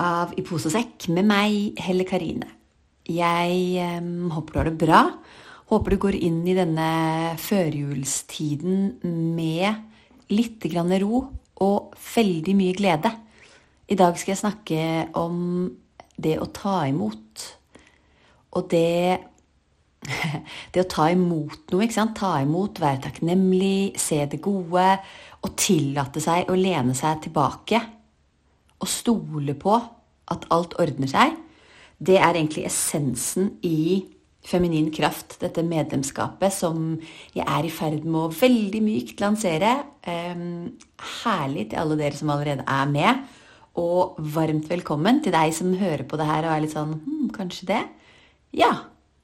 av I pose og sekk med meg, Helle Karine. Jeg um, håper du har det bra. Håper du går inn i denne førjulstiden med litt grann ro og veldig mye glede. I dag skal jeg snakke om det å ta imot. Og det Det å ta imot noe, ikke sant. Ta imot, være takknemlig, se det gode. Og tillate seg å lene seg tilbake å stole på at alt ordner seg, det er egentlig essensen i Feminin kraft, dette medlemskapet som jeg er i ferd med å veldig mykt lansere. Um, herlig til alle dere som allerede er med. Og varmt velkommen til deg som hører på det her og er litt sånn hm, kanskje det? Ja,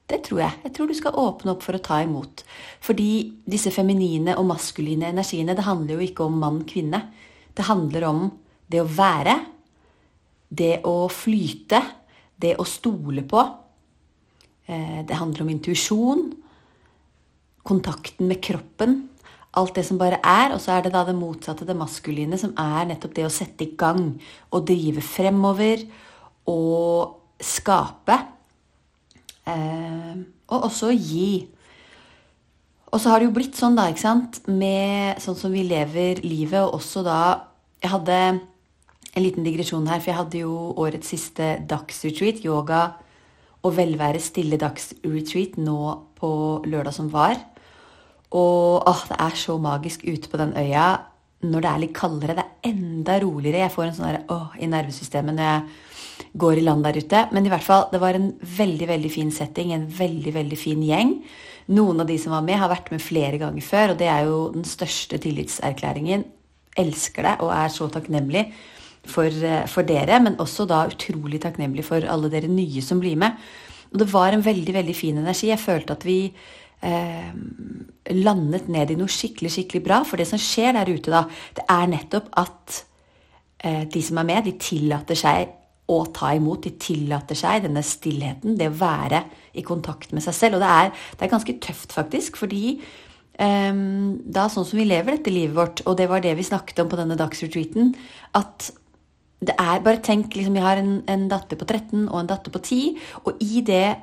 det tror jeg. Jeg tror du skal åpne opp for å ta imot. Fordi disse feminine og maskuline energiene, det handler jo ikke om mann-kvinne. Det handler om det å være, det å flyte, det å stole på. Eh, det handler om intuisjon, kontakten med kroppen. Alt det som bare er. Og så er det da det motsatte, det maskuline, som er nettopp det å sette i gang. Og drive fremover. Og skape. Eh, og også gi. Og så har det jo blitt sånn, da, ikke sant, med sånn som vi lever livet, og også da Jeg hadde en liten digresjon her, for jeg hadde jo årets siste dagsretreat, yoga og velvære stille dagsretreat, nå på lørdag som var. Og åh, det er så magisk ute på den øya når det er litt kaldere. Det er enda roligere. Jeg får en sånn åh, i nervesystemet når jeg går i land der ute. Men i hvert fall, det var en veldig veldig fin setting, en veldig veldig fin gjeng. Noen av de som var med, har vært med flere ganger før, og det er jo den største tillitserklæringen. Elsker det og er så takknemlig for, eh, for, dere, men også da utrolig takknemlig for alle dere nye som blir med. Og det var en veldig, veldig fin energi. Jeg følte at vi eh, landet ned i noe skikkelig, skikkelig bra. For det som skjer der ute, da, det er nettopp at eh, de som er med, de tillater seg å ta imot. De tillater seg denne stillheten, det å være i kontakt med seg selv. Og det er, det er ganske tøft, faktisk, fordi um, da sånn som vi lever dette livet vårt, og det var det vi snakket om på denne dagsretreaten, at det er, Bare tenk, liksom, jeg har en, en, datter på 13 og en datter på 10, og i det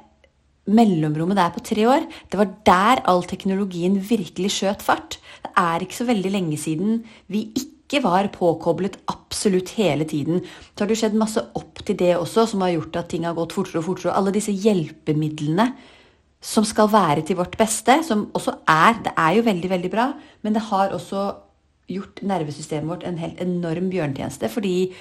mellomrommet der på tre år, det var der all teknologien virkelig skjøt fart. Det er ikke så veldig lenge siden vi ikke var påkoblet absolutt hele tiden. Så har det skjedd masse opp til det også, som har gjort at ting har gått fortere og fortere. Alle disse hjelpemidlene som skal være til vårt beste, som også er Det er jo veldig, veldig bra, men det har også gjort nervesystemet vårt en helt enorm bjørntjeneste. Fordi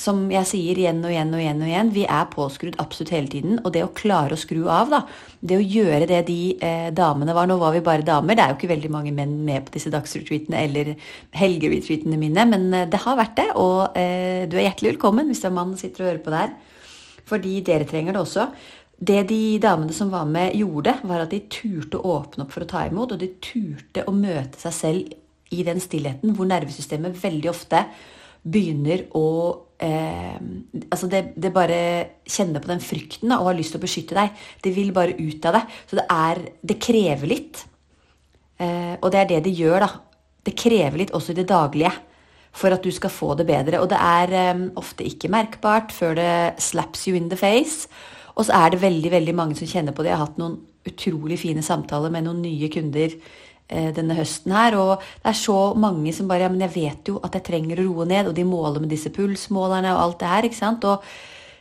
som jeg sier igjen og igjen og igjen, og igjen, vi er påskrudd absolutt hele tiden. Og det å klare å skru av, da, det å gjøre det de eh, damene var Nå var vi bare damer, det er jo ikke veldig mange menn med på disse dagsretreatene eller helgeretreatene mine, men eh, det har vært det. Og eh, du er hjertelig velkommen hvis det er mann som sitter og hører på der. Fordi dere trenger det også. Det de damene som var med, gjorde, var at de turte å åpne opp for å ta imot, og de turte å møte seg selv i den stillheten hvor nervesystemet veldig ofte begynner å eh, altså det, det, bare kjenner på den frykten da, og har lyst til å beskytte deg. Det vil bare ut av det. Så det, er, det krever litt. Eh, og det er det det gjør, da. Det krever litt også i det daglige for at du skal få det bedre. Og det er eh, ofte ikke merkbart før det slaps you in the face. Og så er det veldig veldig mange som kjenner på det. Jeg har hatt noen utrolig fine samtaler med noen nye kunder denne høsten her. Og det er så mange som bare Ja, men jeg vet jo at jeg trenger å roe ned, og de måler med disse pulsmålerne og alt det her, ikke sant. Og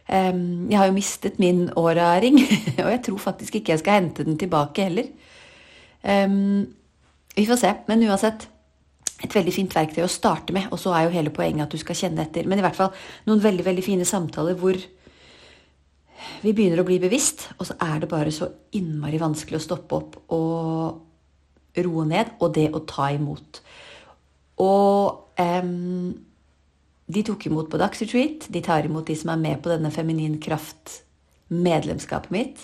um, jeg har jo mistet min åra-ring, og jeg tror faktisk ikke jeg skal hente den tilbake heller. Um, vi får se. Men uansett, et veldig fint verktøy å starte med. Og så er jo hele poenget at du skal kjenne etter. Men i hvert fall noen veldig, veldig fine samtaler hvor vi begynner å bli bevisst, og så er det bare så innmari vanskelig å stoppe opp og roe ned, og det å ta imot. Og um, de tok imot på Dagsretreat. De tar imot de som er med på denne Feminin Kraft-medlemskapet mitt.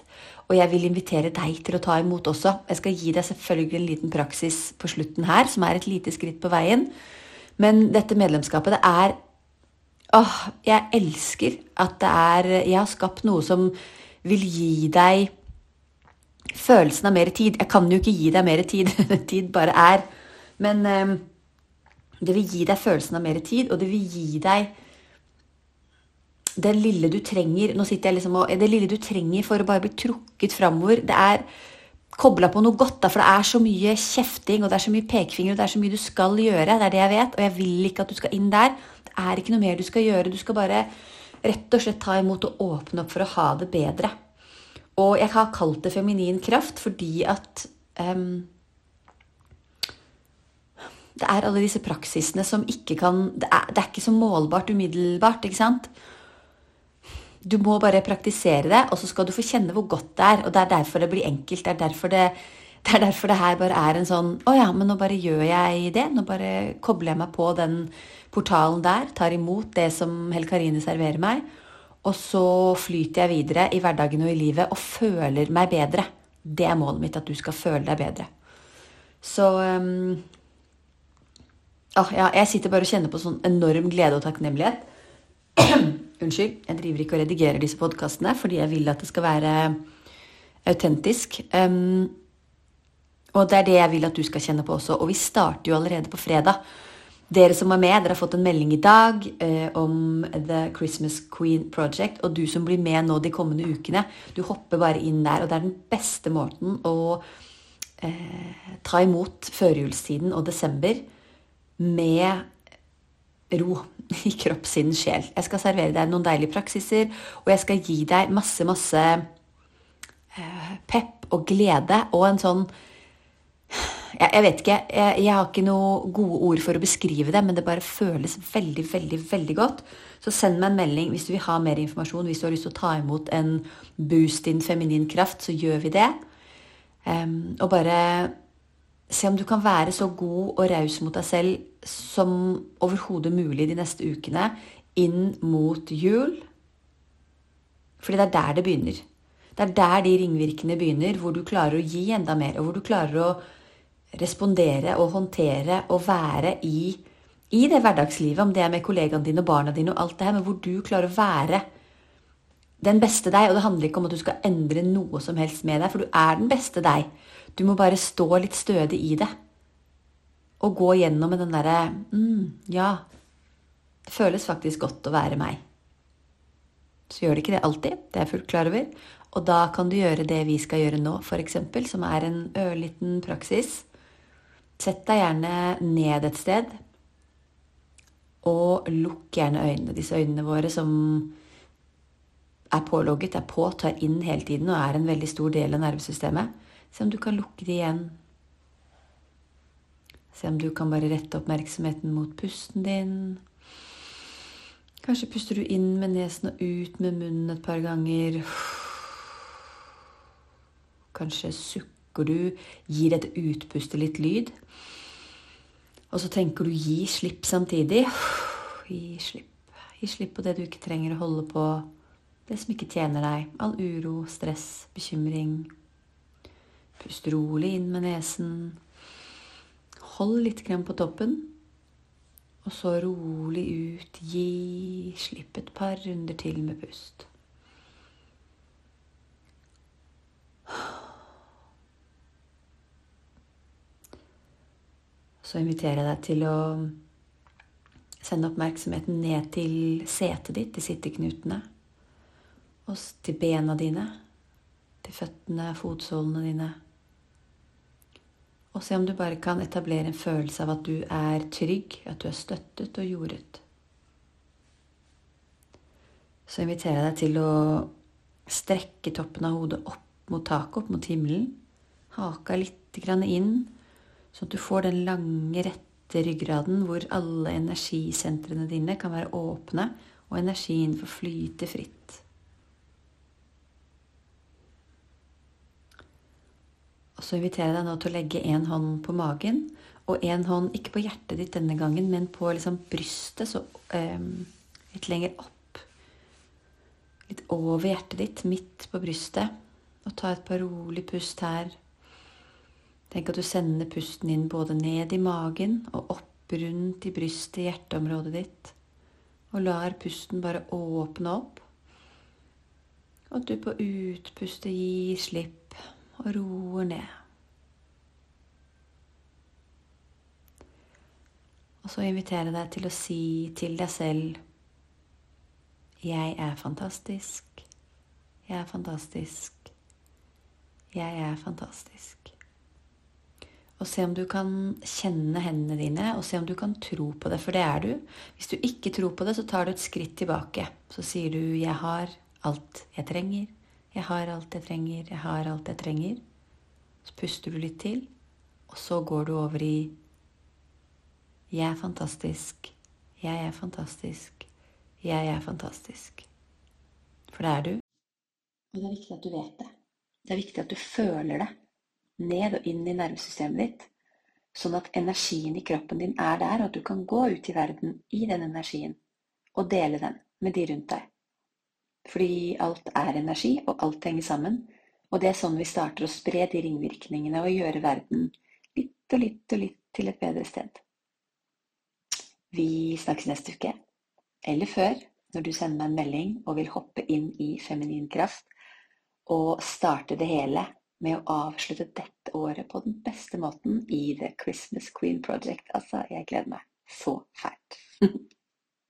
Og jeg vil invitere deg til å ta imot også. Jeg skal gi deg selvfølgelig en liten praksis på slutten her, som er et lite skritt på veien. Men dette medlemskapet, det er Åh, jeg elsker at det er Jeg har skapt noe som vil gi deg følelsen av mer tid. Jeg kan jo ikke gi deg mer tid. tid bare er. Men um, det vil gi deg følelsen av mer tid, og det vil gi deg det lille du trenger Nå sitter jeg liksom og, Det lille du trenger for å bare bli trukket framover. Det er kobla på noe godt, da, for det er så mye kjefting og det er så mye pekefinger og det er så mye du skal gjøre. Det er det jeg vet, og jeg vil ikke at du skal inn der. Det er ikke noe mer du skal gjøre. Du skal bare rett og slett ta imot og åpne opp for å ha det bedre. Og jeg har kalt det feminin kraft fordi at um, det er alle disse praksisene som ikke kan Det er, det er ikke så målbart umiddelbart, ikke sant? Du må bare praktisere det, og så skal du få kjenne hvor godt det er. Og det er derfor det blir enkelt. Det er derfor det, det, er derfor det her bare er en sånn Å ja, men nå bare gjør jeg det. Nå bare kobler jeg meg på den portalen der. Tar imot det som Hell Karine serverer meg. Og så flyter jeg videre i hverdagen og i livet og føler meg bedre. Det er målet mitt, at du skal føle deg bedre. Så um, Oh, ja, jeg sitter bare og kjenner på sånn enorm glede og takknemlighet. Unnskyld. Jeg driver ikke og redigerer disse podkastene fordi jeg vil at det skal være autentisk. Um, og det er det jeg vil at du skal kjenne på også. Og vi starter jo allerede på fredag. Dere som er med, dere har fått en melding i dag eh, om The Christmas Queen Project. Og du som blir med nå de kommende ukene, du hopper bare inn der. Og det er den beste måten å eh, ta imot førjulstiden og desember med ro i kropp, sinn, sjel. Jeg skal servere deg noen deilige praksiser, og jeg skal gi deg masse, masse eh, pepp og glede og en sånn jeg, jeg vet ikke, jeg, jeg, har ikke noe gode ord for å beskrive det, men det bare føles veldig, veldig, veldig godt. Så send meg en melding hvis du vil ha mer informasjon. Hvis du har lyst til å ta imot en boost in feminin kraft, så gjør vi det. Um, og bare Se om du kan være så god og raus mot deg selv som overhodet mulig de neste ukene inn mot jul. Fordi det er der det begynner. Det er der de ringvirkene begynner, hvor du klarer å gi enda mer, og hvor du klarer å respondere og håndtere og være i, i det hverdagslivet, om det er med kollegaene dine og barna dine og alt det her, men hvor du klarer å være den beste deg. Og det handler ikke om at du skal endre noe som helst med deg, for du er den beste deg. Du må bare stå litt stødig i det. Og gå gjennom med den derre mm, Ja, det føles faktisk godt å være meg. Så gjør det ikke det alltid, det er jeg fullt klar over. Og da kan du gjøre det vi skal gjøre nå, f.eks., som er en ørliten praksis. Sett deg gjerne ned et sted, og lukk gjerne øynene. Disse øynene våre som er pålogget, er på, tar inn hele tiden og er en veldig stor del av nervesystemet. Se om du kan lukke det igjen. Se om du kan bare rette oppmerksomheten mot pusten din. Kanskje puster du inn med nesen og ut med munnen et par ganger. Kanskje sukker du, gir dette utpustet litt lyd. Og så tenker du 'gi slipp' samtidig. Gi slipp. Gi slipp på det du ikke trenger å holde på. Det som ikke tjener deg. All uro, stress, bekymring. Pust rolig inn med nesen. Hold litt krem på toppen. Og så rolig ut. Gi slipp et par runder til med pust. Så inviterer jeg deg til å sende oppmerksomheten ned til setet ditt, til sitteknutene, og til bena dine, til føttene, fotsålene dine. Og se om du bare kan etablere en følelse av at du er trygg, at du er støttet og jordet. Så inviterer jeg deg til å strekke toppen av hodet opp mot taket, opp mot himmelen. Haka litt inn, sånn at du får den lange, rette ryggraden hvor alle energisentrene dine kan være åpne, og energien får flyte fritt. Og så inviterer jeg deg nå til å legge én hånd på magen, og én hånd ikke på hjertet ditt denne gangen, men på liksom brystet, så eh, litt lenger opp. Litt over hjertet ditt, midt på brystet. Og ta et par rolig pust her. Tenk at du sender pusten inn både ned i magen og opp rundt i brystet, hjerteområdet ditt. Og lar pusten bare åpne opp. Og at du på utpustet gir slipp og roer ned. Og så invitere deg til å si til deg selv Jeg er fantastisk. Jeg er fantastisk. Jeg er fantastisk. Og se om du kan kjenne hendene dine, og se om du kan tro på det, for det er du. Hvis du ikke tror på det, så tar du et skritt tilbake. Så sier du 'Jeg har alt jeg trenger'. Jeg har alt jeg trenger, jeg har alt jeg trenger. Så puster du litt til, og så går du over i Jeg er fantastisk. Jeg er fantastisk. Jeg er fantastisk. For det er du. Og det er viktig at du vet det. Det er viktig at du føler det ned og inn i nervesystemet ditt, sånn at energien i kroppen din er der, og at du kan gå ut i verden i den energien og dele den med de rundt deg. Fordi alt er energi, og alt henger sammen. Og det er sånn vi starter å spre de ringvirkningene og gjøre verden litt og litt og litt til et bedre sted. Vi snakkes neste uke, eller før, når du sender meg en melding og vil hoppe inn i feminin kraft og starte det hele med å avslutte dette året på den beste måten i The Christmas Queen Project. Altså, jeg gleder meg så fælt.